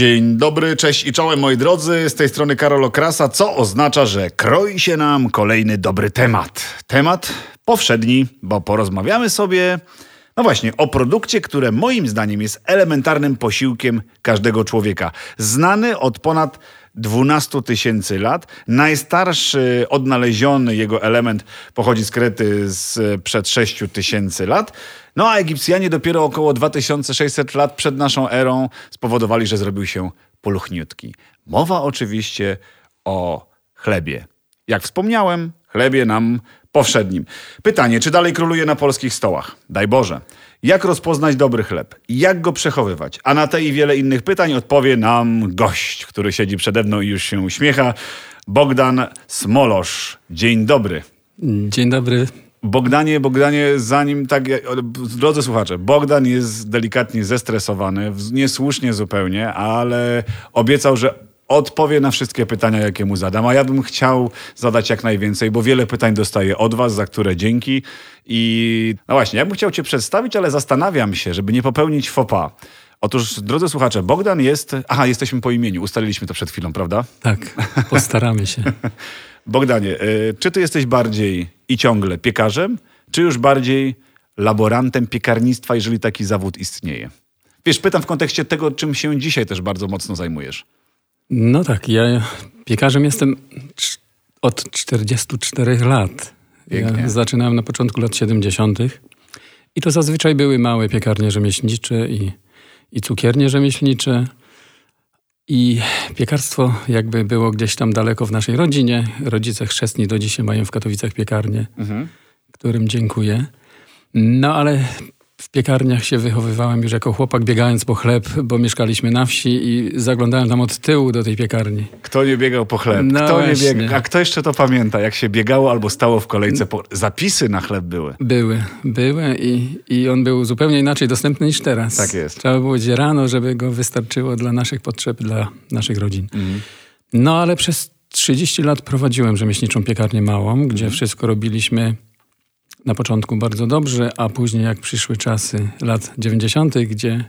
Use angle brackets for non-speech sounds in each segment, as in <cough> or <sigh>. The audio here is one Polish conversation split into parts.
Dzień dobry, cześć i czołem moi drodzy, z tej strony Karol Okrasa, co oznacza, że kroi się nam kolejny dobry temat. Temat powszedni, bo porozmawiamy sobie, no właśnie, o produkcie, które moim zdaniem jest elementarnym posiłkiem każdego człowieka. Znany od ponad 12 tysięcy lat. Najstarszy odnaleziony jego element pochodzi z Krety sprzed 6 tysięcy lat. No a Egipcjanie dopiero około 2600 lat przed naszą erą spowodowali, że zrobił się poluchniutki. Mowa oczywiście o chlebie. Jak wspomniałem, chlebie nam powszednim. Pytanie, czy dalej króluje na polskich stołach? Daj Boże. Jak rozpoznać dobry chleb? Jak go przechowywać? A na te i wiele innych pytań odpowie nam gość, który siedzi przede mną i już się uśmiecha. Bogdan Smolosz. Dzień dobry. Dzień dobry. Bogdanie, Bogdanie, zanim tak, drodzy słuchacze, Bogdan jest delikatnie zestresowany, niesłusznie zupełnie, ale obiecał, że odpowie na wszystkie pytania, jakie mu zadam. A ja bym chciał zadać jak najwięcej, bo wiele pytań dostaję od Was, za które dzięki. I no właśnie, ja bym chciał Cię przedstawić, ale zastanawiam się, żeby nie popełnić pas. Otóż, drodzy słuchacze, Bogdan jest. Aha, jesteśmy po imieniu, ustaliliśmy to przed chwilą, prawda? Tak, postaramy się. <laughs> Bogdanie, y, czy ty jesteś bardziej i ciągle piekarzem, czy już bardziej laborantem piekarnictwa, jeżeli taki zawód istnieje? Wiesz, pytam w kontekście tego, czym się dzisiaj też bardzo mocno zajmujesz. No tak, ja piekarzem jestem od 44 lat. Ja zaczynałem na początku lat 70. I to zazwyczaj były małe piekarnie rzemieślnicze i, i cukiernie rzemieślnicze. I piekarstwo jakby było gdzieś tam daleko w naszej rodzinie. Rodzice chrzestni do dzisiaj mają w Katowicach piekarnię, mhm. którym dziękuję. No ale w piekarniach się wychowywałem już jako chłopak, biegając po chleb, bo mieszkaliśmy na wsi i zaglądałem tam od tyłu do tej piekarni. Kto nie biegał po chleb? No kto nie biega? A kto jeszcze to pamięta, jak się biegało albo stało w kolejce? Po... Zapisy na chleb były. Były, były i, i on był zupełnie inaczej dostępny niż teraz. Tak jest. Trzeba było gdzie rano, żeby go wystarczyło dla naszych potrzeb, dla naszych rodzin. Mhm. No ale przez 30 lat prowadziłem rzemieślniczą piekarnię małą, gdzie mhm. wszystko robiliśmy na początku bardzo dobrze, a później jak przyszły czasy lat 90., gdzie,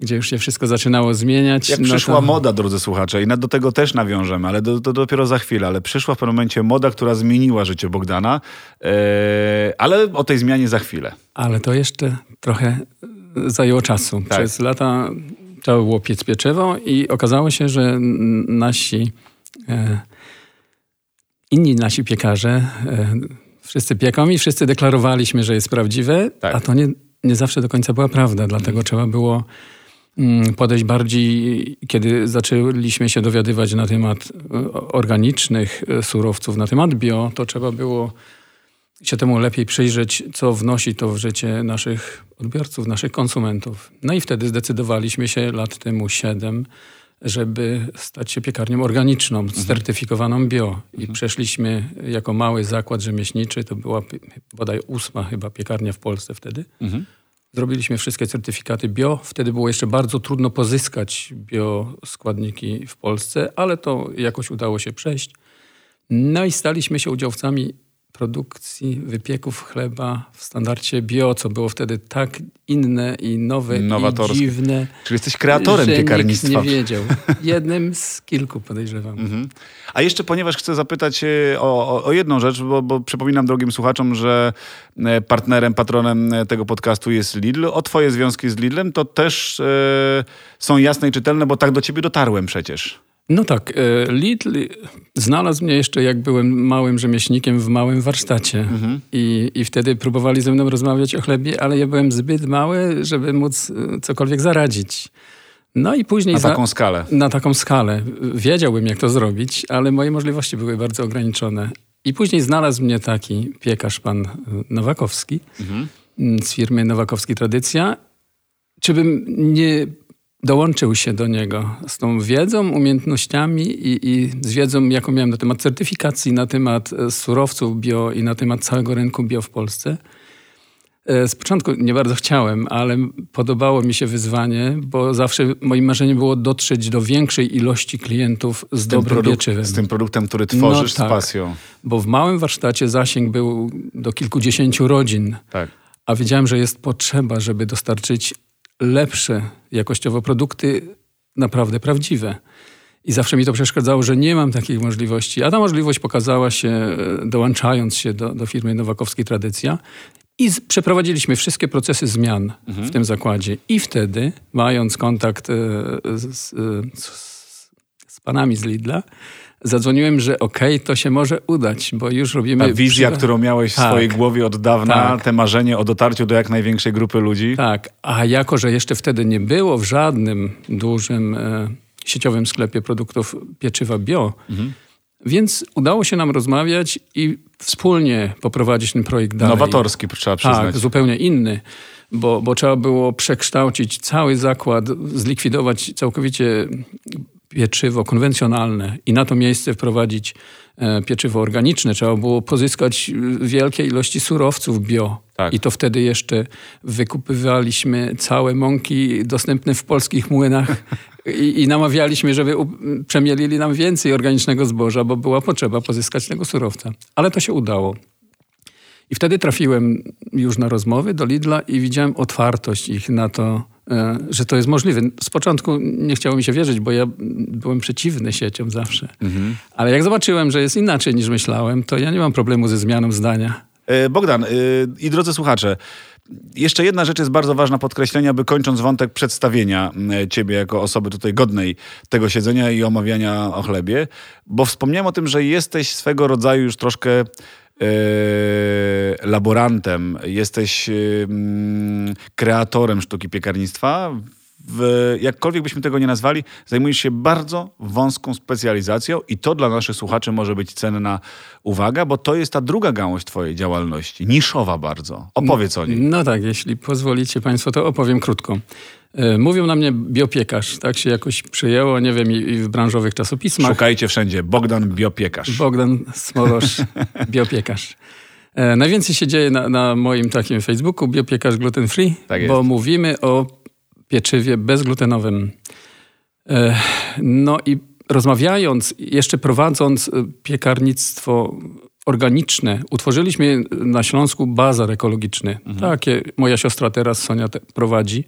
gdzie już się wszystko zaczynało zmieniać. Jak no przyszła to... moda, drodzy słuchacze, i do tego też nawiążemy, ale do, to dopiero za chwilę, ale przyszła w pewnym momencie moda, która zmieniła życie Bogdana, yy, ale o tej zmianie za chwilę. Ale to jeszcze trochę zajęło czasu. Tak. Przez lata trzeba było piec pieczywo i okazało się, że nasi... E, inni nasi piekarze e, Wszyscy pieką i wszyscy deklarowaliśmy, że jest prawdziwe, tak. a to nie, nie zawsze do końca była prawda, dlatego trzeba było mm, podejść bardziej, kiedy zaczęliśmy się dowiadywać na temat e, organicznych e, surowców, na temat bio, to trzeba było się temu lepiej przyjrzeć, co wnosi to w życie naszych odbiorców, naszych konsumentów. No i wtedy zdecydowaliśmy się lat temu siedem, żeby stać się piekarnią organiczną, mhm. certyfikowaną bio. I mhm. przeszliśmy jako mały zakład rzemieślniczy, to była bodaj ósma chyba piekarnia w Polsce wtedy. Mhm. Zrobiliśmy wszystkie certyfikaty bio. Wtedy było jeszcze bardzo trudno pozyskać bioskładniki w Polsce, ale to jakoś udało się przejść. No i staliśmy się udziałowcami produkcji wypieków chleba w standardzie bio, co było wtedy tak inne i nowe i dziwne. Czyli jesteś kreatorem że piekarnictwa. Nikt nie wiedział. Jednym z kilku podejrzewam. <laughs> Mhm. A jeszcze ponieważ chcę zapytać o, o, o jedną rzecz, bo, bo, przypominam drogim słuchaczom, że e, partnerem, patronem e, tego podcastu jest Lidl. O twoje związki z Lidlem to też e, są jasne i czytelne, bo tak do ciebie dotarłem przecież. No tak, e, Lidl znalazł mnie jeszcze jak byłem małym rzemieślnikiem w małym warsztacie mhm. I, i wtedy próbowali ze mną rozmawiać o chlebie, ale ja byłem zbyt mały, żeby móc e, cokolwiek zaradzić. No i później... Na taką za, skalę. Na taką skalę. Wiedziałbym, jak to zrobić, ale moje możliwości były bardzo ograniczone. I później znalazł mnie taki piekarz, pan Nowakowski, mhm. z firmy Nowakowski Tradycja. Czy bym nie dołączył się do niego z tą wiedzą, umiejętnościami i, i, z wiedzą, jaką miałem na temat certyfikacji, na temat e, surowców bio i na temat całego rynku bio w Polsce. E, z początku nie bardzo chciałem, ale podobało mi się wyzwanie, bo zawsze moim marzeniem było dotrzeć do większej ilości klientów z, z dobrym pieczywem. Z tym produktem, który tworzysz no, tak, z pasją. Bo w małym warsztacie zasięg był do kilkudziesięciu rodzin. Tak. A wiedziałem, że jest potrzeba, żeby dostarczyć lepsze jakościowo produkty naprawdę prawdziwe. I zawsze mi to przeszkadzało, że nie mam takich możliwości. A ta możliwość pokazała się, e, dołączając się do, do firmy Nowakowskiej Tradycja. I z, przeprowadziliśmy wszystkie procesy zmian mhm. w tym zakładzie. I wtedy, mając kontakt e, z, z, z panami z Lidla, zadzwoniłem, że okej, okay, to się może udać, bo już robimy... Ta wizja, którą miałeś tak. w swojej głowie od dawna, tak. te marzenie o dotarciu do jak największej grupy ludzi. Tak, a jako, że jeszcze wtedy nie było w żadnym dużym e, sieciowym sklepie produktów pieczywa bio, mhm. więc udało się nam rozmawiać i wspólnie poprowadzić ten projekt dalej. Nowatorski, trzeba przyznać. Tak, zupełnie inny. Bo, bo trzeba było przekształcić cały zakład, zlikwidować całkowicie pieczywo konwencjonalne i na to miejsce wprowadzić e, pieczywo organiczne. Trzeba było pozyskać wielkie ilości surowców bio. Tak. I to wtedy jeszcze wykupywaliśmy całe mąki dostępne w polskich młynach i, i namawialiśmy, żeby przemielili nam więcej organicznego zboża, bo była potrzeba pozyskać tego surowca. Ale to się udało. I wtedy trafiłem już na rozmowy do Lidla i widziałem otwartość ich na to, E, że to jest możliwe. Z początku nie chciało mi się wierzyć, bo ja byłem przeciwny sieciom zawsze. Mhm. Ale jak zobaczyłem, że jest inaczej niż myślałem, to ja nie mam problemu ze zmianą zdania. E, Bogdan i drodzy słuchacze, jeszcze jedna rzecz jest bardzo ważna podkreślenia, by kończąc wątek przedstawienia ciebie jako osoby tutaj godnej tego siedzenia i omawiania o chlebie, bo wspomniałem o tym, że jesteś swego rodzaju już troszkę E, laborantem, jesteś e, mm, kreatorem sztuki piekarnictwa, w, jakkolwiek byśmy tego nie nazwali, zajmujesz się bardzo wąską specjalizacją i to dla naszych słuchaczy może być cenna uwaga, bo to jest ta druga gałąź twojej działalności, niszowa bardzo. Opowiedz o niej. No tak, jeśli pozwolicie państwo, to opowiem krótko. E, mówią na mnie biopiekarz, tak się jakoś przyjęło, nie wiem, i w branżowych czasopismach. Szukajcie wszędzie, Bogdan Biopiekarz. Bogdan Smorosz, <laughs> biopiekarz. E, najwięcej się dzieje na, na, moim takim Facebooku, biopiekarz gluten free, tak bo mówimy o pieczywie bezglutenowym. E, no i rozmawiając, jeszcze prowadząc piekarnictwo organiczne, utworzyliśmy na Śląsku bazar ekologiczny. Mhm. Takie moja siostra teraz, Sonia, te prowadzi.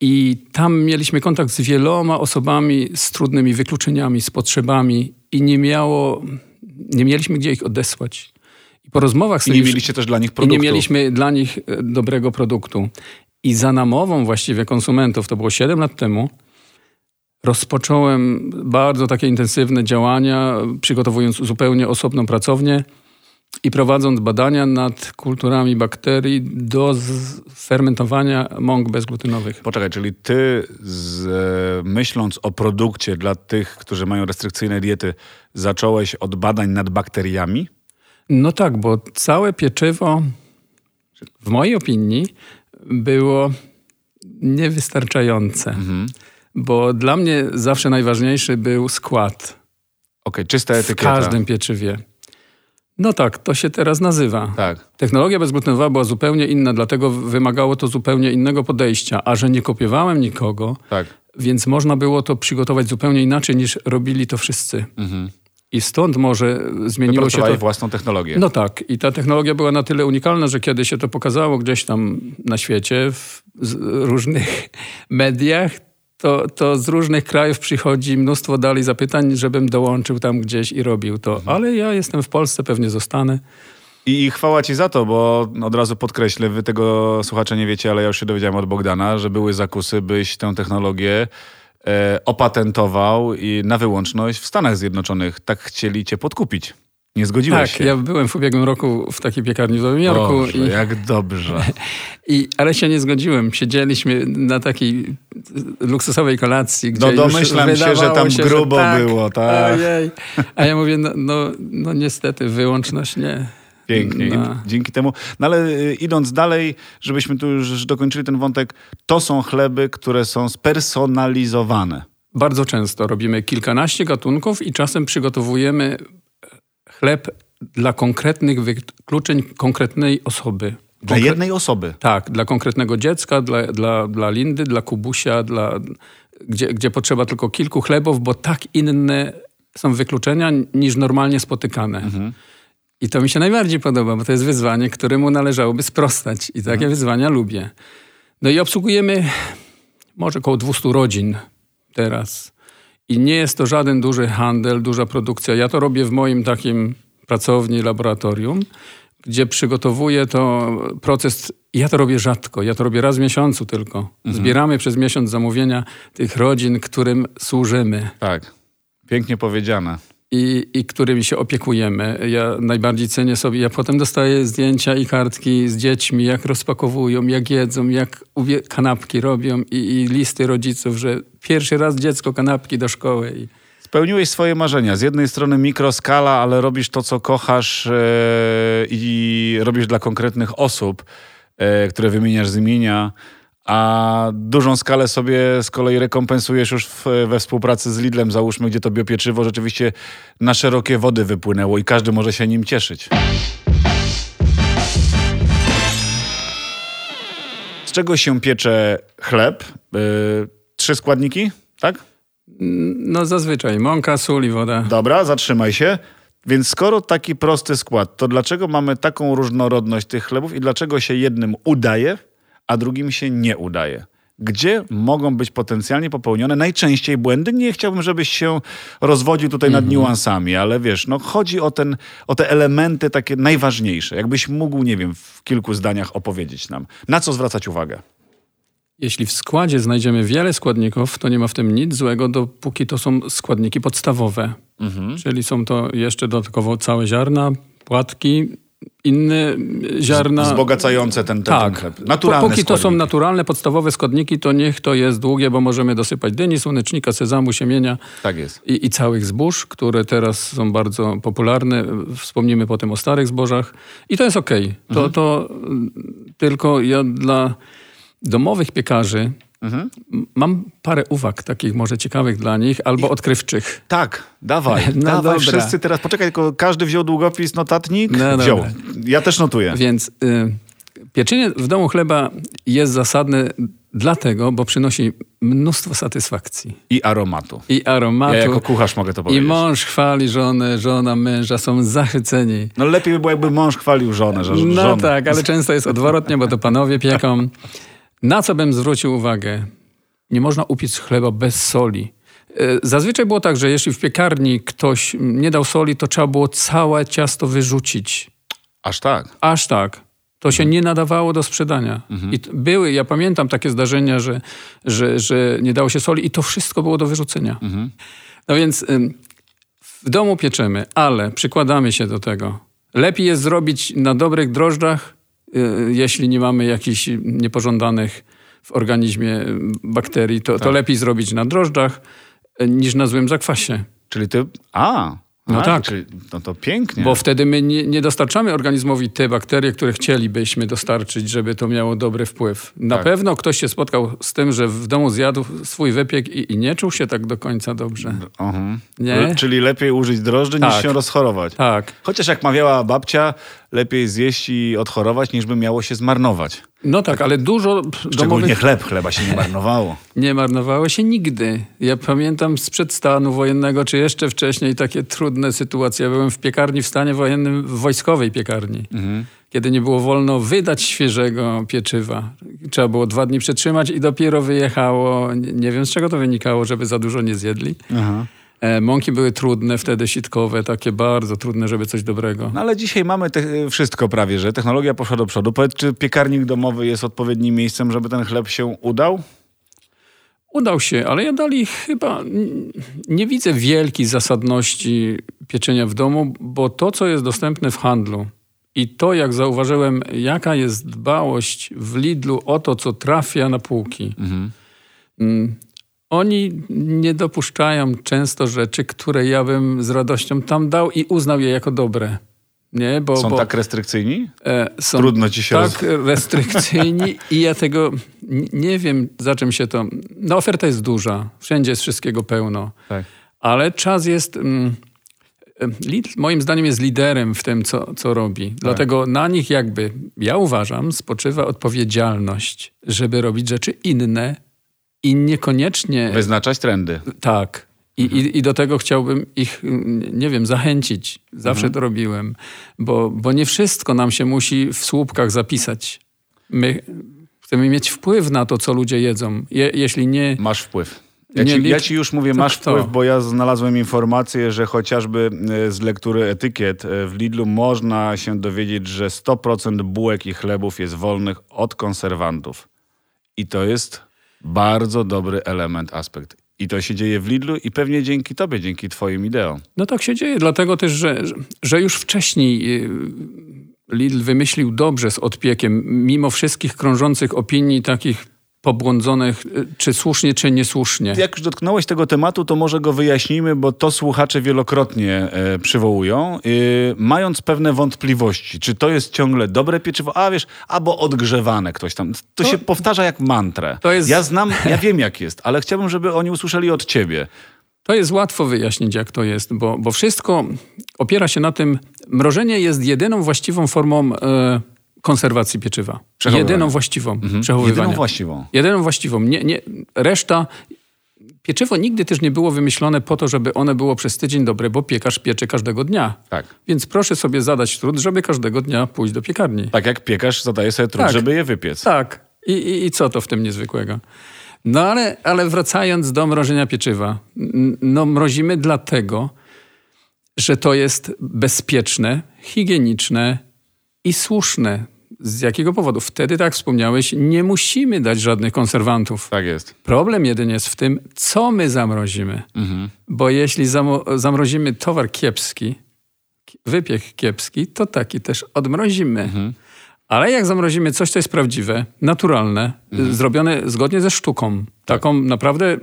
I tam mieliśmy kontakt z wieloma osobami z trudnymi wykluczeniami, z potrzebami i nie miało, nie mieliśmy gdzie ich odesłać. I po rozmowach z I nie mieliście też dla nich produktu. I nie mieliśmy dla nich e, dobrego produktu. I za namową właściwie konsumentów, to było 7 lat temu, rozpocząłem bardzo takie intensywne działania, przygotowując zupełnie osobną pracownię i prowadząc badania nad kulturami bakterii do fermentowania mąk bezglutenowych. Poczekaj, czyli ty z, myśląc o produkcie dla tych, którzy mają restrykcyjne diety, zacząłeś od badań nad bakteriami? No tak, bo całe pieczywo w mojej opinii było niewystarczające. Mhm. Bo dla mnie zawsze najważniejszy był skład. Okej, okay, czysta etykieta. W każdym pieczywie. No tak, to się teraz nazywa. Tak. Technologia bezglutenowa była zupełnie inna, dlatego wymagało to zupełnie innego podejścia. A że nie kopiowałem nikogo, tak. więc można było to przygotować zupełnie inaczej niż robili to wszyscy. Mhm. I stąd może zmieniło się to... własną technologię. No tak. I ta technologia była na tyle unikalna, że kiedy się to pokazało gdzieś tam na świecie, w różnych <laughs> mediach, to, to z różnych krajów przychodzi mnóstwo dalej zapytań, żebym dołączył tam gdzieś i robił to. Mhm. Ale ja jestem w Polsce, pewnie zostanę. I chwała ci za to, bo od razu podkreślę, wy tego słuchacze nie wiecie, ale ja już się dowiedziałem od Bogdana, że były zakusy, byś tę technologię opatentował i na wyłączność w Stanach Zjednoczonych. Tak chcieli cię podkupić. Nie zgodziłeś tak, się. ja byłem w ubiegłym roku w takiej piekarni w Nowym Jorku. Boże, i, jak dobrze. <laughs> I, ale się nie zgodziłem. Siedzieliśmy na takiej luksusowej kolacji, gdzie No domyślam się, że tam się, grubo że tak, było, tak. Ojej. A ja mówię, no, no, no niestety, wyłączność nie. Pięknie. No. Dzięki temu. No ale y, idąc dalej, żebyśmy tu już dokończyli ten wątek, to są chleby, które są spersonalizowane. Bardzo często robimy kilkanaście gatunków i czasem przygotowujemy chleb dla konkretnych wykluczeń konkretnej osoby. Dla Konkre jednej osoby? Tak, dla konkretnego dziecka, dla, dla, dla Lindy, dla Kubusia, dla, gdzie, gdzie potrzeba tylko kilku chlebów, bo tak inne są wykluczenia niż normalnie spotykane. Mhm. I to mi się najbardziej podoba, bo to jest wyzwanie, któremu należałoby sprostać. I takie mhm. wyzwania lubię. No i obsługujemy może około 200 rodzin teraz. I nie jest to żaden duży handel, duża produkcja. Ja to robię w moim takim pracowni, laboratorium, gdzie przygotowuję to proces. Ja to robię rzadko, ja to robię raz w miesiącu tylko. Mhm. Zbieramy przez miesiąc zamówienia tych rodzin, którym służymy. Tak, pięknie powiedziane i, i którymi się opiekujemy. Ja najbardziej cenię sobie, ja potem dostaję zdjęcia i kartki z dziećmi, jak rozpakowują, jak jedzą, jak kanapki robią i, i listy rodziców, że pierwszy raz dziecko kanapki do szkoły. I... Spełniłeś swoje marzenia. Z jednej strony mikroskala, ale robisz to, co kochasz yy, i robisz dla konkretnych osób, yy, które wymieniasz z imienia a dużą skalę sobie z kolei rekompensujesz już w, we współpracy z Lidlem, załóżmy, gdzie to biopieczywo rzeczywiście na szerokie wody wypłynęło i każdy może się nim cieszyć. Z czego się piecze chleb? Yy, trzy składniki, tak? No zazwyczaj mąka, sól i woda. Dobra, zatrzymaj się. Więc skoro taki prosty skład, to dlaczego mamy taką różnorodność tych chlebów i dlaczego się jednym udaje, a drugim się nie udaje. Gdzie mogą być potencjalnie popełnione najczęściej błędy? Nie chciałbym, żebyś się rozwodził tutaj nad mhm. niuansami, ale wiesz, no chodzi o, ten, o te elementy takie najważniejsze. Jakbyś mógł, nie wiem, w kilku zdaniach opowiedzieć nam. Na co zwracać uwagę? Jeśli w składzie znajdziemy wiele składników, to nie ma w tym nic złego, dopóki to są składniki podstawowe. Mhm. Czyli są to jeszcze dodatkowo całe ziarna, płatki, inne ziarna. Wzbogacające ten, ten, tak. chleb. Naturalne Póki to są naturalne, podstawowe składniki, to niech to jest długie, bo możemy dosypać dyni, słonecznika, sezamu, siemienia. Tak jest. I, I całych zbóż, które teraz są bardzo popularne. Wspomnimy potem o starych zbożach. I to jest okej. Okay. To, mhm. to tylko ja dla domowych piekarzy Mhm. Mam parę uwag takich może ciekawych dla nich albo I... odkrywczych. Tak, dawaj. <laughs> No dawaj dobra. wszyscy teraz. Poczekaj, tylko każdy wziął długopis, notatnik? No Wziął. Dobra. Ja też notuję. Więc y, pieczenie w domu chleba jest zasadne dlatego, bo przynosi mnóstwo satysfakcji. I aromatu. I aromatu. Ja jako kucharz mogę to powiedzieć. I mąż chwali żonę, żona męża, są zachwyceni. No lepiej by było, jakby mąż chwalił żonę. Że, no żonę. tak, ale często jest odwrotnie, bo to panowie pieką. Na co bym zwrócił uwagę? Nie można upiec chleba bez soli. E, zazwyczaj było tak, że jeśli w piekarni ktoś nie dał soli, to trzeba było całe ciasto wyrzucić. Aż tak? Aż tak. To się nie nadawało do sprzedania. Mhm. I były, ja pamiętam takie zdarzenia, że, że, że nie dało się soli i to wszystko było do wyrzucenia. Mhm. No więc w domu pieczemy, ale przykładamy się do tego. Lepiej jest zrobić na dobrych drożdżach jeśli nie mamy jakichś niepożądanych w organizmie bakterii, to, tak. to lepiej zrobić na drożdżach y, niż na złym zakwasie. Czyli ty... A, no A, tak. Czyli, no to pięknie. Bo wtedy my nie, nie, dostarczamy organizmowi te bakterie, które chcielibyśmy dostarczyć, żeby to miało dobry wpływ. Na tak. pewno ktoś się spotkał z tym, że w domu zjadł swój wypiek i, i nie czuł się tak do końca dobrze. Uh -huh. nie? Czyli lepiej użyć drożdży tak. niż się rozchorować. Tak. Chociaż jak mawiała babcia, lepiej zjeść i odchorować, niż by miało się zmarnować. No tak, ale dużo Szczególnie domowych... chleb, chleba się nie marnowało. <laughs> nie marnowało się nigdy. Ja pamiętam sprzed stanu wojennego, czy jeszcze wcześniej, takie trudne sytuacje. Ja byłem w piekarni w stanie wojennym, w wojskowej piekarni. Mhm. Kiedy nie było wolno wydać świeżego pieczywa. Trzeba było dwa dni przetrzymać i dopiero wyjechało. Nie wiem z czego to wynikało, żeby za dużo nie zjedli. Aha. E, mąki były trudne wtedy, sitkowe, takie bardzo trudne, żeby coś dobrego. No ale dzisiaj mamy te, wszystko prawie, że technologia poszła do przodu. Powiedz, czy piekarnik domowy jest odpowiednim miejscem, żeby ten chleb się udał? Udał się, ale ja dalej chyba nie widzę wielkiej zasadności pieczenia w domu, bo to, co jest dostępne w handlu i to, jak zauważyłem, jaka jest dbałość w Lidlu o to, co trafia na półki. Mhm. Oni nie dopuszczają często rzeczy, które ja bym z radością tam dał i uznał je jako dobre. Nie, bo, są bo, tak restrykcyjni? E, są Trudno ci się Tak roz... restrykcyjni <laughs> i ja tego nie wiem, za czym się to... No oferta jest duża, wszędzie jest wszystkiego pełno. Tak. Ale czas jest... Mm, Lidl moim zdaniem jest liderem w tym, co, co robi. Tak. Dlatego na nich jakby, ja uważam, spoczywa odpowiedzialność, żeby robić rzeczy inne, i niekoniecznie... Wyznaczać trendy. Tak. I, mhm. i, I do tego chciałbym ich, nie wiem, zachęcić. Zawsze mhm. to robiłem. Bo, bo nie wszystko nam się musi w słupkach zapisać. My chcemy mieć wpływ na to, co ludzie jedzą. Je, jeśli nie... Masz wpływ. Ja ci, ja ci, już mówię, masz kto? wpływ, bo ja znalazłem informację, że chociażby e, z lektury etykiet e, w Lidlu można się dowiedzieć, że 100% bułek i chlebów jest wolnych od konserwantów. I to jest bardzo dobry element, aspekt. I to się dzieje w Lidlu i pewnie dzięki tobie, dzięki twoim ideom. No tak się dzieje, dlatego też, że, że już wcześniej y, Lidl wymyślił dobrze z odpiekiem, mimo wszystkich krążących opinii takich pobłądzonych, y, czy słusznie, czy niesłusznie. Jak już dotknąłeś tego tematu, to może go wyjaśnijmy, bo to słuchacze wielokrotnie e, przywołują, e, mając pewne wątpliwości, czy to jest ciągle dobre pieczywo, a wiesz, albo odgrzewane ktoś tam. To, to się powtarza jak mantrę. To jest... Ja znam, ja wiem jak jest, ale chciałbym, żeby oni usłyszeli od ciebie. To jest łatwo wyjaśnić, jak to jest, bo, bo wszystko opiera się na tym, mrożenie jest jedyną właściwą formą e, konserwacji pieczywa. Jedyną właściwą mhm. przechowywania. Jedyną właściwą. Jedyną właściwą. Nie, nie, reszta... Pieczywo nigdy też nie było wymyślone po to, żeby one było przez tydzień dobre, bo piekarz piecze każdego dnia. Tak. Więc proszę sobie zadać trud, żeby każdego dnia pójść do piekarni. Tak jak piekarz zadaje sobie trud, tak. żeby je wypiec. Tak. I, i, I co to w tym niezwykłego? No ale, ale wracając do mrożenia pieczywa. No mrozimy dlatego, że to jest bezpieczne, higieniczne i słuszne. Z jakiego powodu? Wtedy, tak wspomniałeś, nie musimy dać żadnych konserwantów. Tak jest. Problem jeden jest w tym, co my zamrozimy. Mhm. Bo jeśli zamrozimy towar kiepski, wypiek kiepski, to taki też odmrozimy. Mhm. Ale jak zamrozimy coś, co jest prawdziwe, naturalne, mhm. zrobione zgodnie ze sztuką, tak. taką naprawdę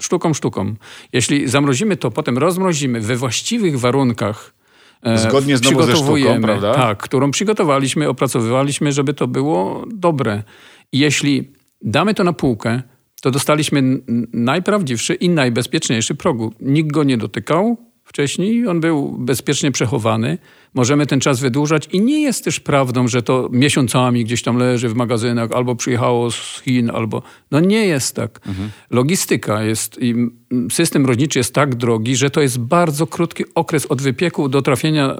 sztuką, sztuką. Jeśli zamrozimy to, potem rozmrozimy we właściwych warunkach, Zgodnie z ze sztuką, prawda? Tak, którą przygotowaliśmy, opracowywaliśmy, żeby to było dobre. Jeśli damy to na półkę, to dostaliśmy najprawdziwszy i najbezpieczniejszy progu. Nikt go nie dotykał wcześniej, on był bezpiecznie przechowany możemy ten czas wydłużać i nie jest też prawdą, że to miesiącami gdzieś tam leży w magazynach, albo przyjechało z Chin, albo... No nie jest tak. Mhm. Logistyka jest i system rodniczy jest tak drogi, że to jest bardzo krótki okres od wypieku do trafienia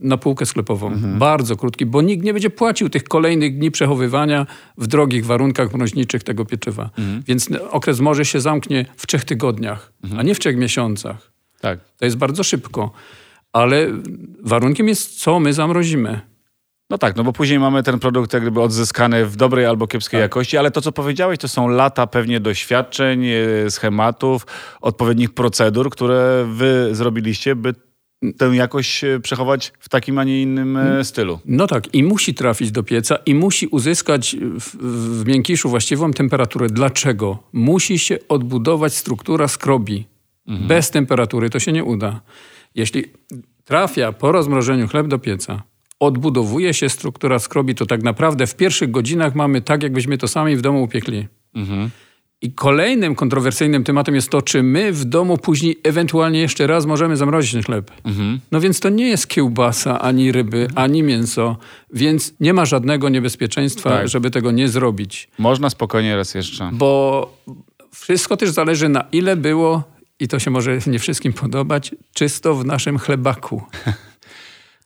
na półkę sklepową. Mhm. Bardzo krótki, bo nikt nie będzie płacił tych kolejnych dni przechowywania w drogich warunkach mroźniczych tego pieczywa. Mhm. Więc okres może się zamknie w trzech tygodniach, a nie w trzech miesiącach. Tak. To jest bardzo szybko ale warunkiem jest, co my zamrozimy. No tak, no bo później mamy ten produkt jak gdyby odzyskany w dobrej albo kiepskiej tak. jakości, ale to, co powiedziałeś, to są lata pewnie doświadczeń, e, schematów, odpowiednich procedur, które wy zrobiliście, by tę jakość e, przechować w takim, a nie innym e, mm. stylu. No tak, i musi trafić do pieca i musi uzyskać w, w miękiszu właściwą temperaturę. Dlaczego? Musi się odbudować struktura skrobi. Mhm. Bez temperatury to się nie uda. Jeśli trafia po rozmrożeniu chleb do pieca, odbudowuje się struktura skrobi, to tak naprawdę w pierwszych godzinach mamy tak, jakbyśmy to sami w domu upiekli. Mhm. I kolejnym kontrowersyjnym tematem jest to, czy my w domu później ewentualnie jeszcze raz możemy zamrozić ten chleb. Mhm. No więc to nie jest kiełbasa, ani ryby, mhm. ani mięso, więc nie ma żadnego niebezpieczeństwa, tak. żeby tego nie zrobić. Można spokojnie raz jeszcze. Bo wszystko też zależy na ile było i to się może nie wszystkim podobać, czysto w naszym chlebaku. <laughs>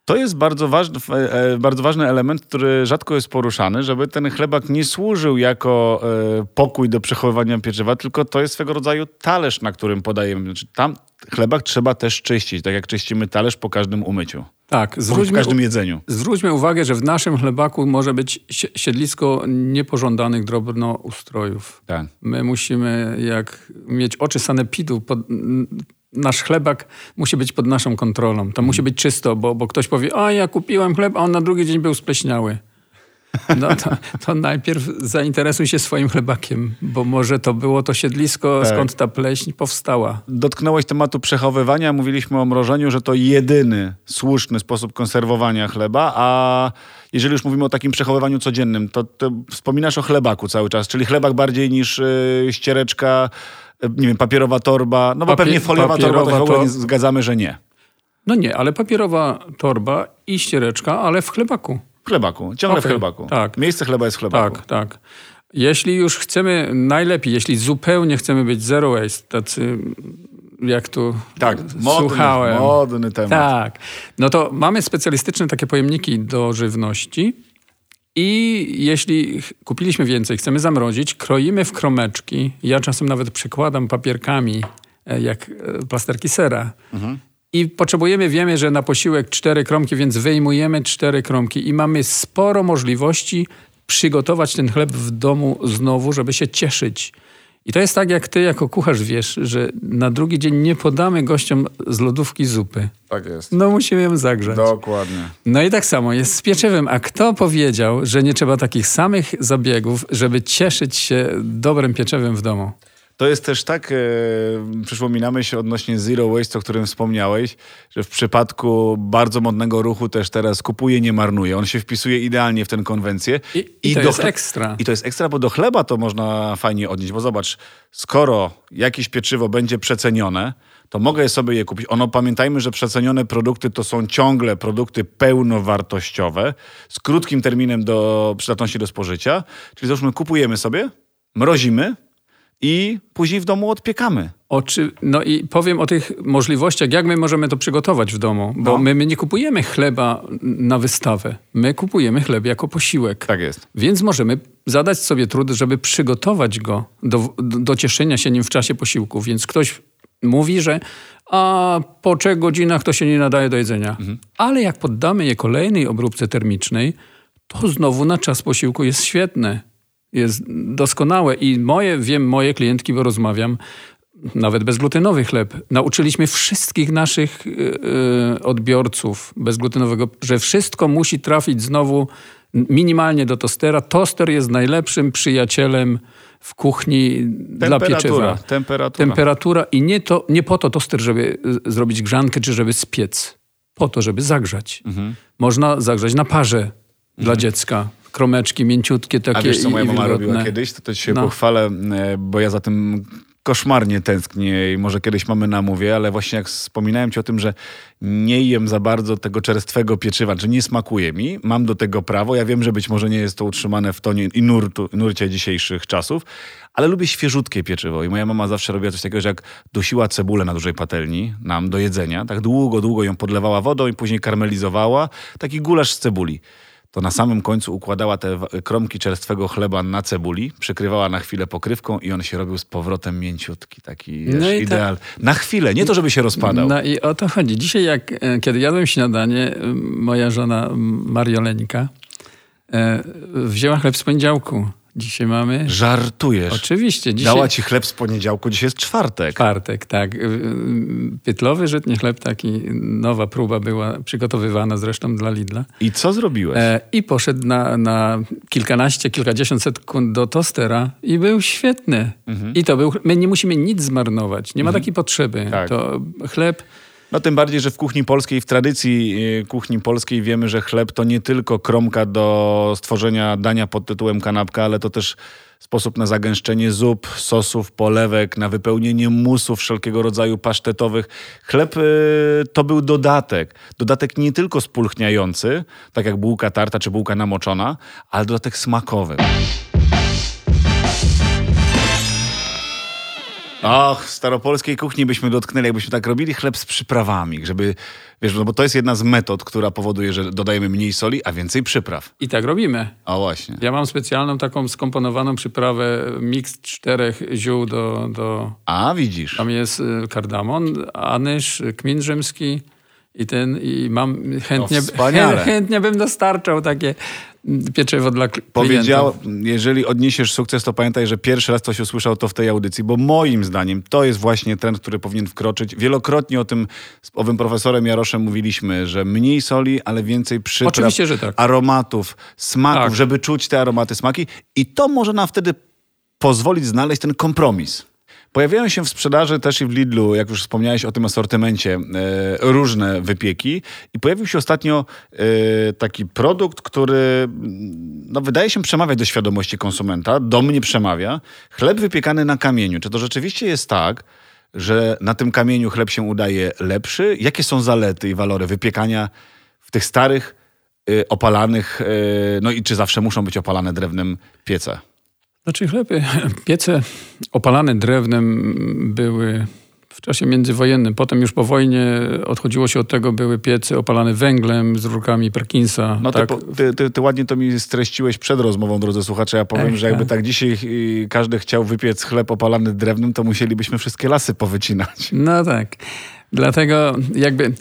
To jest bardzo ważny, e, e, bardzo ważny element, który rzadko jest poruszany, żeby ten chlebak nie służył jako e, pokój do przechowywania pieczywa, tylko to jest swego rodzaju talerz, na którym podajemy. Znaczy, tam chlebak trzeba też czyścić, tak jak czyścimy talerz po każdym umyciu. Tak, zwróćmy, w każdym jedzeniu. Zwróćmy uwagę, że w naszym chlebaku może być siedlisko niepożądanych drobnoustrojów. Tak. My musimy jak mieć oczy sanepidu pod, nasz chlebak musi być pod naszą kontrolą. To musi być czysto, bo, bo ktoś powie, a ja kupiłem chleb, a on na drugi dzień był spleśniały. No to, to, najpierw zainteresuj się swoim chlebakiem, bo może to było to siedlisko, tak. skąd ta pleśń powstała. Dotknąłeś tematu przechowywania. Mówiliśmy o mrożeniu, że to jedyny słuszny sposób konserwowania chleba, a jeżeli już mówimy o takim przechowywaniu codziennym, to, to wspominasz o chlebaku cały czas, czyli chlebak bardziej niż yy, ściereczka, yy, nie wiem, papierowa torba, no bo Papier, pewnie foliowa torba to w ogóle zgadzamy, że nie. No nie, ale papierowa torba i ściereczka, ale w chlebaku. Chlebaku, ciągle okay, w chlebaku. Tak. Miejsce chleba jest w chlebaku. Tak, tak. Jeśli już chcemy, najlepiej, jeśli zupełnie chcemy być zero waste, tacy jak tu tak, modny, słuchałem. modny temat. Tak, no to mamy specjalistyczne takie pojemniki do żywności I jeśli kupiliśmy więcej, chcemy zamrozić, kroimy w kromeczki. Ja czasem nawet przykładam papierkami, e, jak e, plasterki sera. Mhm. I potrzebujemy, wiemy, że na posiłek cztery kromki, więc wyjmujemy cztery kromki i mamy sporo możliwości przygotować ten chleb w domu znowu, żeby się cieszyć. I to jest tak, jak ty jako kucharz wiesz, że na drugi dzień nie podamy gościom z lodówki zupy. Tak jest. No musimy ją zagrzać. Dokładnie. No i tak samo jest z pieczywem. A kto powiedział, że nie trzeba takich samych zabiegów, żeby cieszyć się dobrym pieczewem w domu? To jest też tak, e, przypominamy się odnośnie Zero Waste, o którym wspomniałeś, że w przypadku bardzo modnego ruchu też teraz kupuje, nie marnuje. On się wpisuje idealnie w tę konwencję. I, i, i to jest ekstra. I to jest ekstra, bo do chleba to można fajnie odnieść, bo zobacz, skoro jakieś pieczywo będzie przecenione, to mogę sobie je kupić. Ono, pamiętajmy, że przecenione produkty to są ciągle produkty pełnowartościowe, z krótkim terminem do przydatności do spożycia. Czyli załóżmy, kupujemy sobie, mrozimy, i później w domu odpiekamy. Oczy, no i powiem o tych możliwościach, jak my możemy to przygotować w domu, bo no. my, my nie kupujemy chleba na wystawę. My kupujemy chleb jako posiłek. Tak jest. Więc możemy zadać sobie trud, żeby przygotować go do, do, cieszenia się nim w czasie posiłku. Więc ktoś mówi, że a po trzech godzinach to się nie nadaje do jedzenia. Mhm. Ale jak poddamy je kolejnej obróbce termicznej, to znowu na czas posiłku jest świetne jest doskonałe i moje, wiem, moje klientki, bo rozmawiam, nawet bezglutenowy chleb. Nauczyliśmy wszystkich naszych yy, odbiorców bezglutenowego, że wszystko musi trafić znowu minimalnie do tostera. Toster jest najlepszym przyjacielem w kuchni dla pieczywa. Temperatura. Temperatura i nie, to, nie po to toster, żeby zrobić grzankę czy żeby spiec. Po to, żeby zagrzać. Mhm. Można zagrzać na parze mhm. dla dziecka kromeczki mięciutkie takie. A wiesz, co moja mama robiła kiedyś? To, to się no. pochwalę, e, bo ja za tym koszmarnie tęsknię i może kiedyś mamy namówię, ale właśnie jak wspominałem ci o tym, że nie jem za bardzo tego czerstwego pieczywa, że nie smakuje mi, mam do tego prawo. Ja wiem, że być może nie jest to utrzymane w tonie i nurtu, nurcie dzisiejszych czasów, ale lubię świeżutkie pieczywo i moja mama zawsze robiła coś takiego, że jak dusiła cebulę na dużej patelni nam do jedzenia, tak długo, długo ją podlewała wodą i później karmelizowała, taki gulasz z cebuli to na samym końcu układała te kromki czerstwego chleba na cebuli, przykrywała na chwilę pokrywką i on się robił z powrotem mięciutki, taki no wiesz, ideal. Na chwilę, nie to, żeby się rozpadał. No i o to chodzi. Dzisiaj, jak, e, kiedy jadłem śniadanie, moja żona Marioleńka e, wzięła chleb z poniedziałku Dzisiaj mamy. Żartujesz. Oczywiście. Dzisiaj... Dała ci chleb z poniedziałku, dzisiaj jest czwartek. Czwartek, tak. Y, y, pytlowy żytni chleb, taki nowa próba była przygotowywana zresztą dla Lidla. I co zrobiłeś? E, I poszedł na, na kilkanaście, kilkadziesiąt sekund do tostera i był świetny. Mhm. I to był. My nie musimy nic zmarnować. Nie ma mhm. takiej potrzeby. Tak. To chleb no tym bardziej, że w kuchni polskiej, w tradycji y, kuchni polskiej wiemy, że chleb to nie tylko kromka do stworzenia dania pod tytułem kanapka, ale to też sposób na zagęszczenie zup, sosów, polewek, na wypełnienie musów wszelkiego rodzaju pasztetowych. Chleb y, to był dodatek. Dodatek nie tylko spulchniający, tak jak bułka tarta czy bułka namoczona, ale dodatek smakowy. Och, staropolskiej kuchni byśmy dotknęli, jakbyśmy tak robili chleb z przyprawami, żeby, wiesz, no bo to jest jedna z metod, która powoduje, że dodajemy mniej soli, a więcej przypraw. I tak robimy. O właśnie. Ja mam specjalną taką skomponowaną przyprawę, miks czterech ziół do... do... A, widzisz. Tam jest y, kardamon, anyż, kmin rzymski i ten, i mam chętnie, no, <laughs> chętnie bym dostarczał takie pieczywo dla klientów. Powiedział, jeżeli odniesiesz sukces, to pamiętaj, że pierwszy raz coś usłyszał to w tej audycji, bo moim zdaniem to jest właśnie trend, który powinien wkroczyć. Wielokrotnie o tym z owym profesorem Jaroszem mówiliśmy, że mniej soli, ale więcej przypraw, Oczywiście, że tak. aromatów, smaków, tak. żeby czuć te aromaty, smaki i to może nam wtedy pozwolić znaleźć ten kompromis. Pojawiają się w sprzedaży też i w Lidlu, jak już wspomniałeś o tym asortymencie, e, różne wypieki. I pojawił się ostatnio e, taki produkt, który no, wydaje się przemawiać do świadomości konsumenta, do mnie przemawia. Chleb wypiekany na kamieniu. Czy to rzeczywiście jest tak, że na tym kamieniu chleb się udaje lepszy? Jakie są zalety i walory wypiekania w tych starych, e, opalanych, no i czy zawsze muszą być opalane drewnem piece? Znaczy chleby, <laughs> piece opalane drewnem były w czasie międzywojennym. Potem już po wojnie odchodziło się od tego, były piecy opalane węglem z rurkami Perkinsa. No tak. ty, ty, ty, ładnie to mi streściłeś przed rozmową, drodzy słuchacze. Ja powiem, Ech, że jakby tak dzisiaj każdy chciał wypiec chleb opalany drewnem, to musielibyśmy wszystkie lasy powycinać. No tak. Dlatego jakby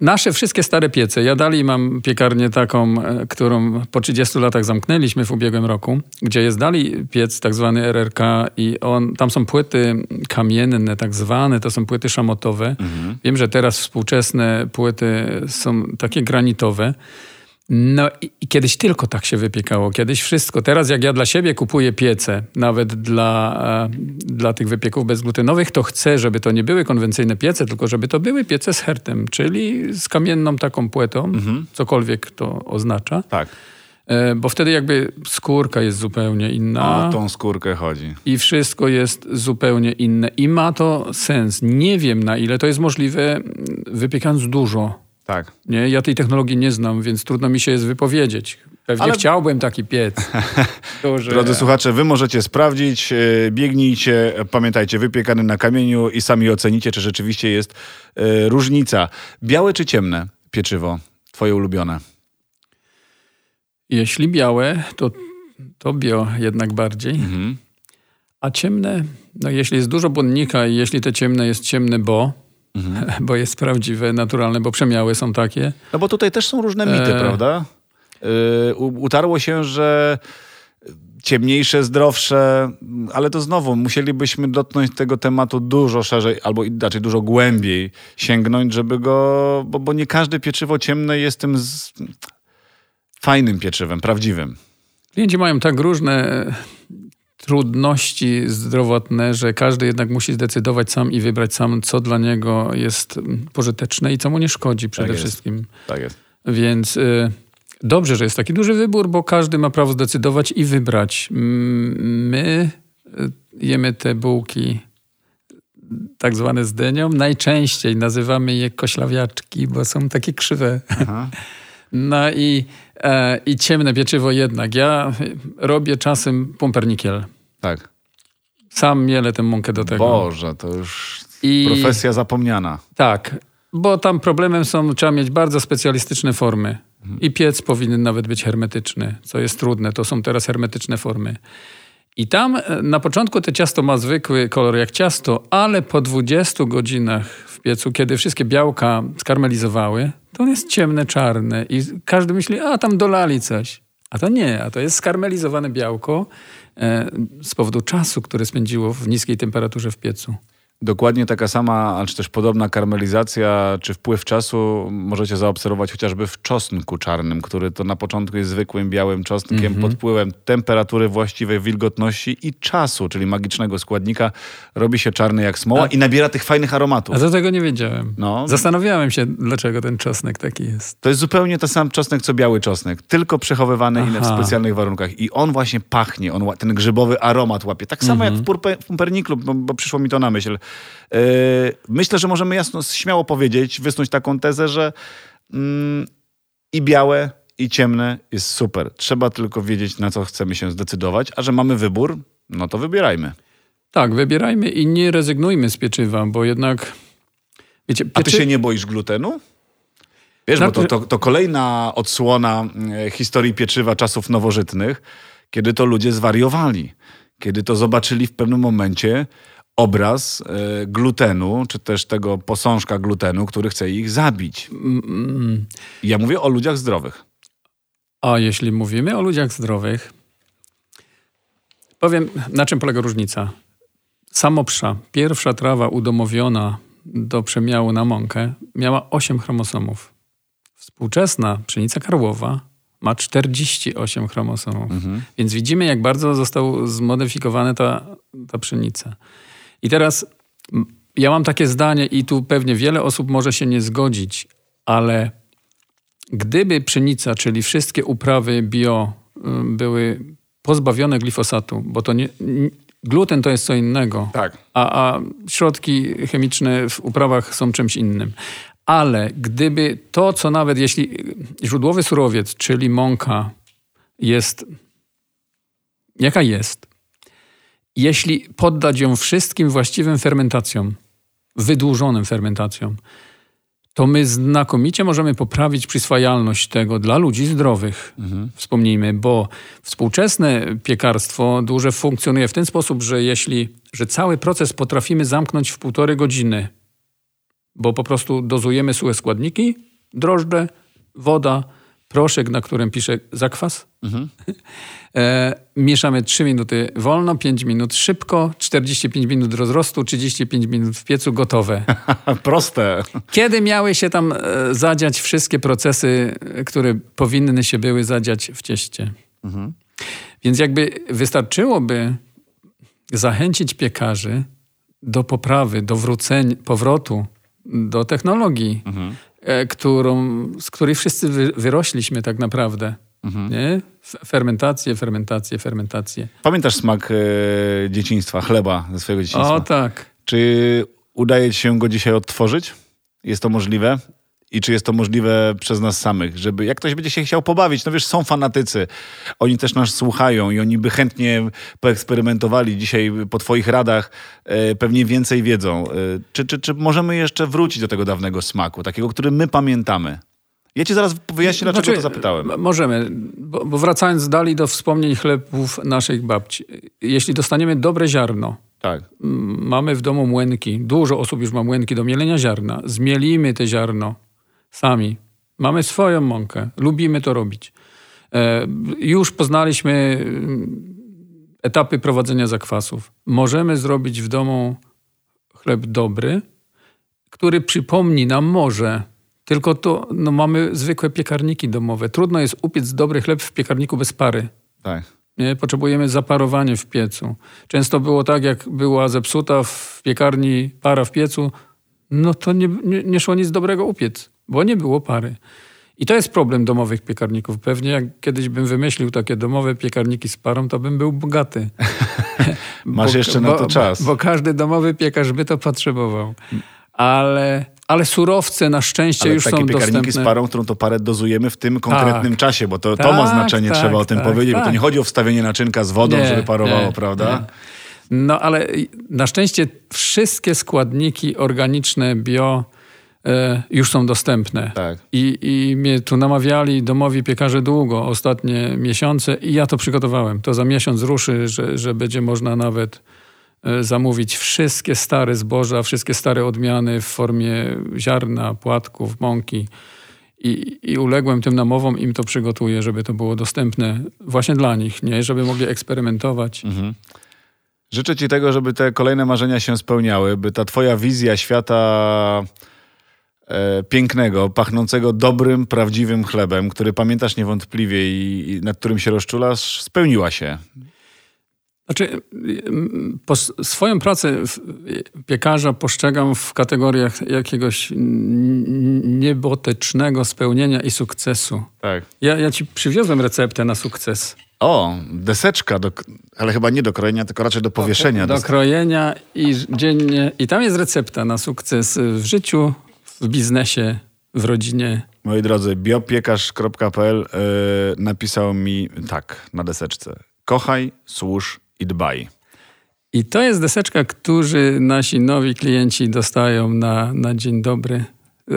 Nasze wszystkie stare piece. Ja dalej mam piekarnię taką, e, którą po 30 latach zamknęliśmy w ubiegłym roku, gdzie jest dalej piec tak zwany RRK i on, tam są płyty kamienne tak zwane, to są płyty szamotowe. Mhm. Wiem, że teraz współczesne płyty są takie granitowe. No i, kiedyś tylko tak się wypiekało, kiedyś wszystko. Teraz jak ja dla siebie kupuję piece, nawet dla, e, dla tych wypieków bezglutenowych, to chcę, żeby to nie były konwencyjne piece, tylko żeby to były piece z hertem, czyli z kamienną taką płytą, mhm. cokolwiek to oznacza. Tak. E, bo wtedy jakby skórka jest zupełnie inna. O tą skórkę chodzi. I wszystko jest zupełnie inne. I ma to sens. Nie wiem na ile to jest możliwe, wypiekając dużo tak. Nie, ja tej technologii nie znam, więc trudno mi się jest wypowiedzieć. Pewnie Ale... chciałbym taki piec. <laughs> Duży. Drodzy słuchacze, wy możecie sprawdzić, e, biegnijcie, pamiętajcie, wypiekany na kamieniu i sami ocenicie, czy rzeczywiście jest y, różnica. Białe czy ciemne pieczywo, twoje ulubione? Jeśli białe, to, to bio jednak bardziej. Mhm. A ciemne, no jeśli jest dużo błonnika i jeśli te ciemne jest ciemne bo, mhm. <laughs> bo jest prawdziwe, naturalne, bo przemiały są takie. No bo tutaj też są różne mity, e... prawda? Yy, utarło się, że ciemniejsze, zdrowsze, ale to znowu musielibyśmy dotknąć tego tematu dużo szerzej, albo inaczej dużo głębiej sięgnąć, żeby go, bo, bo nie każde pieczywo ciemne jest tym z... fajnym pieczywem, prawdziwym. Klienci mają tak różne trudności zdrowotne, że każdy jednak musi zdecydować sam i wybrać sam, co dla niego jest pożyteczne i co mu nie szkodzi przede tak wszystkim. Tak jest. Więc y, dobrze, że jest taki duży wybór, bo każdy ma prawo zdecydować i wybrać. My y, jemy te bułki tak zwane z dynią. Najczęściej nazywamy je koślawiaczki, bo są takie krzywe. Aha. <laughs> No i, e, i ciemne pieczywo jednak. Ja robię czasem pumpernikiel. Tak. Sam mielę tę mąkę do tego. Boże, to już I, profesja zapomniana. Tak, bo tam problemem są, trzeba mieć bardzo specjalistyczne formy. Mhm. I piec powinien nawet być hermetyczny, co jest trudne. To są teraz hermetyczne formy. I tam e, na początku to ciasto ma zwykły kolor jak ciasto, ale po 20 godzinach w piecu, kiedy wszystkie białka skarmelizowały, to on jest ciemne, czarne i każdy myśli, a tam dolali coś. A to nie, a to jest skarmelizowane białko e, z powodu czasu, który spędziło w niskiej temperaturze w piecu. Dokładnie taka sama, czy też podobna karmelizacja, czy wpływ czasu możecie zaobserwować chociażby w czosnku czarnym, który to na początku jest zwykłym białym czosnkiem mm -hmm. pod wpływem temperatury właściwej, wilgotności i czasu, czyli magicznego składnika, robi się czarny jak smoła a, i nabiera tych fajnych aromatów. A do tego nie wiedziałem. No. Zastanawiałem się, dlaczego ten czosnek taki jest. To jest zupełnie ten sam czosnek, co biały czosnek, tylko przechowywany Aha. w specjalnych warunkach. I on właśnie pachnie, on ten grzybowy aromat łapie. Tak samo mm -hmm. jak w, pumperniklu, bo, bo przyszło mi to na myśl myślę, że możemy jasno, śmiało powiedzieć, wysnuć taką tezę, że mm, i białe, i ciemne jest super. Trzeba tylko wiedzieć, na co chcemy się zdecydować, a że mamy wybór, no to wybierajmy. Tak, wybierajmy i nie rezygnujmy z pieczywa, bo jednak. Wiecie, pieczy... A ty się nie boisz glutenu? Wiesz, bo to, to, to kolejna odsłona e, historii pieczywa czasów nowożytnych, kiedy to ludzie zwariowali. Kiedy to zobaczyli w pewnym momencie, obraz y, glutenu, czy też tego posążka glutenu, który chce ich zabić. Mm. Ja mówię o ludziach zdrowych. A jeśli mówimy o ludziach zdrowych, powiem, na czym polega różnica. Samopsza, pierwsza trawa udomowiona do przemiału na mąkę, miała 8 chromosomów. Współczesna pszenica karłowa ma 48 chromosomów. Mhm. Więc widzimy, jak bardzo została zmodyfikowana ta, ta pszenica. I teraz ja mam takie zdanie, i tu pewnie wiele osób może się nie zgodzić, ale gdyby pszenica, czyli wszystkie uprawy bio były pozbawione glifosatu, bo to nie, gluten to jest co innego, tak. a, a środki chemiczne w uprawach są czymś innym. Ale gdyby to, co nawet jeśli źródłowy surowiec, czyli mąka, jest jaka jest, jeśli poddać ją wszystkim właściwym fermentacjom, wydłużonym fermentacją, to my znakomicie możemy poprawić przyswajalność tego dla ludzi zdrowych. Mhm. Wspomnijmy, bo współczesne piekarstwo duże funkcjonuje w ten sposób, że jeśli, że cały proces potrafimy zamknąć w półtorej godziny, bo po prostu dozujemy suche składniki, drożdże, woda, proszek, na którym pisze zakwas. Mhm. <laughs> E, mieszamy 3 minuty wolno, 5 minut szybko, 45 minut rozrostu, 35 minut w piecu, gotowe. <laughs> Proste. Kiedy miały się tam e, zadziać wszystkie procesy, które powinny się były zadziać w cieście? Mhm. Więc jakby wystarczyłoby zachęcić piekarzy do poprawy, do wrócenia, powrotu do technologii, mhm. E, którą, z której wszyscy wyrośliśmy tak naprawdę. Mhm. Nie? Fermentację, fermentację, fermentację. Pamiętasz smak e, dzieciństwa, chleba ze swojego dzieciństwa? O tak. Czy udaje ci się go dzisiaj odtworzyć? Jest to możliwe? I czy jest to możliwe przez nas samych, żeby jak ktoś będzie się chciał pobawić, no wiesz, są fanatycy, oni też nas słuchają i oni by chętnie poeksperymentowali dzisiaj po twoich radach, e, pewnie więcej wiedzą. E, czy, czy, czy możemy jeszcze wrócić do tego dawnego smaku, takiego, który my pamiętamy? Ja ci zaraz wyjaśnię, dlaczego znaczy, to zapytałem. Możemy, bo, bo wracając dalej do wspomnień chlebów naszych babci. Jeśli dostaniemy dobre ziarno, tak. mamy w domu młynki, dużo osób już ma młynki do mielenia ziarna, zmielimy te ziarno, sami. Mamy swoją mąkę, lubimy to robić. E, już poznaliśmy mm, etapy prowadzenia zakwasów. Możemy zrobić w domu chleb dobry, który przypomni nam może, tylko to no, mamy zwykłe piekarniki domowe. Trudno jest upiec dobry chleb w piekarniku bez pary. Tak. Nie? Potrzebujemy zaparowania w piecu. Często było tak, jak była zepsuta w piekarni para w piecu, no to nie, nie, nie szło nic dobrego upiec bo nie było pary. I to jest problem domowych piekarników. Pewnie jak kiedyś bym wymyślił takie domowe piekarniki z parą, to bym był bogaty. <laughs> Masz bo, jeszcze na to czas. Bo, bo, każdy domowy piekarz by to potrzebował. Ale, ale surowce na szczęście ale już są dostępne. takie piekarniki z parą, którą to parę dozujemy w tym konkretnym tak. czasie, bo to, to ma tak, znaczenie, tak, trzeba o tym tak, powiedzieć, bo to tak. nie chodzi o wstawienie naczynka z wodą, nie, żeby parowało, nie, prawda? Nie. No ale na szczęście wszystkie składniki organiczne, bio już są dostępne. Tak. I, I mnie tu namawiali domowi piekarze długo, ostatnie miesiące i ja to przygotowałem. To za miesiąc ruszy, że, że będzie można nawet e, zamówić wszystkie stare zboża, wszystkie stare odmiany w formie ziarna, płatków, mąki. I, I uległem tym namowom, im to przygotuję, żeby to było dostępne właśnie dla nich, nie? Żeby mogli eksperymentować. Mhm. Życzę Ci tego, żeby te kolejne marzenia się spełniały, by ta Twoja wizja świata e, pięknego, pachnącsego dobrym, prawdziwym chlebem, który pamiętasz niewątpliwie i, i nad którym się rozczulasz, spełniła się. Znaczy, po swoją pracę piekarza postrzegam w kategoriach jakiegoś niebotycznego spełnienia i sukcesu. Tak. Ja, ja ci przywiozłem receptę na sukces. O, deseczka, do, ale chyba nie do krojenia, tylko raczej do powieszenia. Do, do krojenia i dziennie. I tam jest recepta na sukces w życiu, w biznesie, w rodzinie. Moi drodzy, biopiekarz.pl yy, napisał mi tak na deseczce. Kochaj, służ i dbaj. I to jest deseczka, którzy nasi nowi klienci dostają na, na dzień dobry, yy,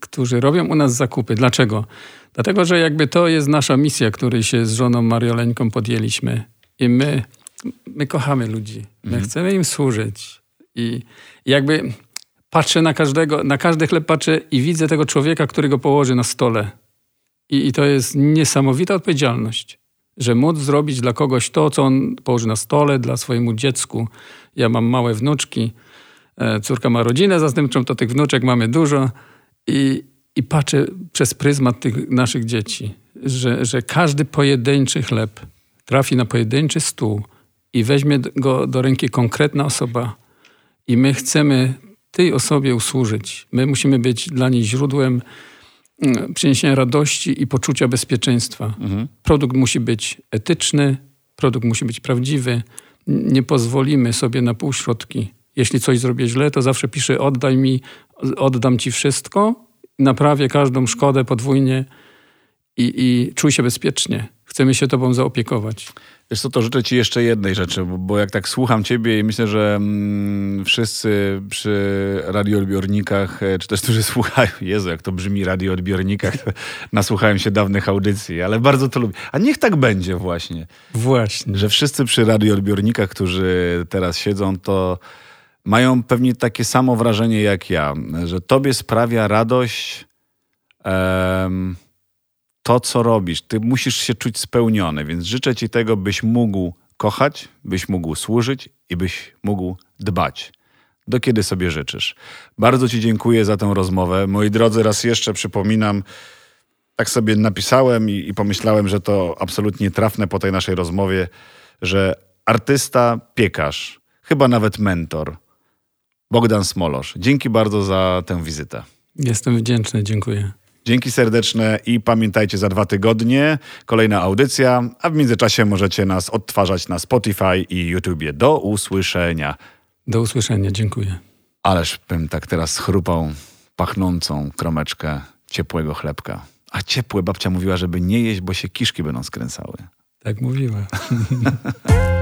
którzy robią u nas zakupy. Dlaczego? Dlatego, że jakby to jest nasza misja, której się z żoną Marioleńką podjęliśmy. I my, my kochamy ludzi. My mhm. chcemy im służyć. I jakby patrzę na każdego, na każdy chleb patrzę i widzę tego człowieka, który go położy na stole. I, I, to jest niesamowita odpowiedzialność, że móc zrobić dla kogoś to, co on położy na stole, dla swojemu dziecku. Ja mam małe wnuczki, e, córka ma rodzinę zastępczą, to tych wnuczek mamy dużo i, i patrzę przez pryzmat tych naszych dzieci, że, że każdy pojedynczy chleb trafi na pojedynczy stół i weźmie go do ręki konkretna osoba i my chcemy tej osobie usłużyć. My musimy być dla niej źródłem mm, przyniesienia radości i poczucia bezpieczeństwa. Mhm. Produkt musi być etyczny, produkt musi być prawdziwy. Nie pozwolimy sobie na półśrodki. Jeśli coś zrobię źle, to zawsze piszę oddaj mi, oddam ci wszystko, naprawię każdą szkodę podwójnie i, i czuj się bezpiecznie. Chcemy się tobą zaopiekować. Wiesz co, to życzę ci jeszcze jednej rzeczy, bo, bo jak tak słucham ciebie i myślę, że mm, wszyscy przy radioodbiornikach, e, czy też którzy <laughs> słuchają, Jezu, jak to brzmi radioodbiornikach, <laughs> nasłuchałem się dawnych audycji, ale bardzo to lubię. A niech tak będzie właśnie. Właśnie. Że wszyscy przy radioodbiornikach, którzy teraz siedzą, to mają pewnie takie samo wrażenie jak ja, że tobie sprawia radość um, to, co robisz. Ty musisz się czuć spełniony, więc życzę ci tego, byś mógł kochać, byś mógł służyć i byś mógł dbać. Do kiedy sobie życzysz. Bardzo Ci dziękuję za tę rozmowę. Moi drodzy, raz jeszcze przypominam, tak sobie napisałem i, i pomyślałem, że to absolutnie trafne po tej naszej rozmowie, że artysta, piekarz, chyba nawet mentor, Bogdan Smolosz. Dzięki bardzo za tę wizytę. Jestem wdzięczny, dziękuję. Dzięki serdeczne i pamiętajcie za dwa tygodnie kolejna audycja, a w międzyczasie możecie nas odtwarzać na Spotify i YouTubie. Do usłyszenia. Do usłyszenia, dziękuję. Ależ bym tak teraz chrupał pachnącą kromeczkę ciepłego chlebka. A ciepłe babcia mówiła, żeby nie jeść, bo się kiszki będą skręcały. Tak mówiła. <laughs>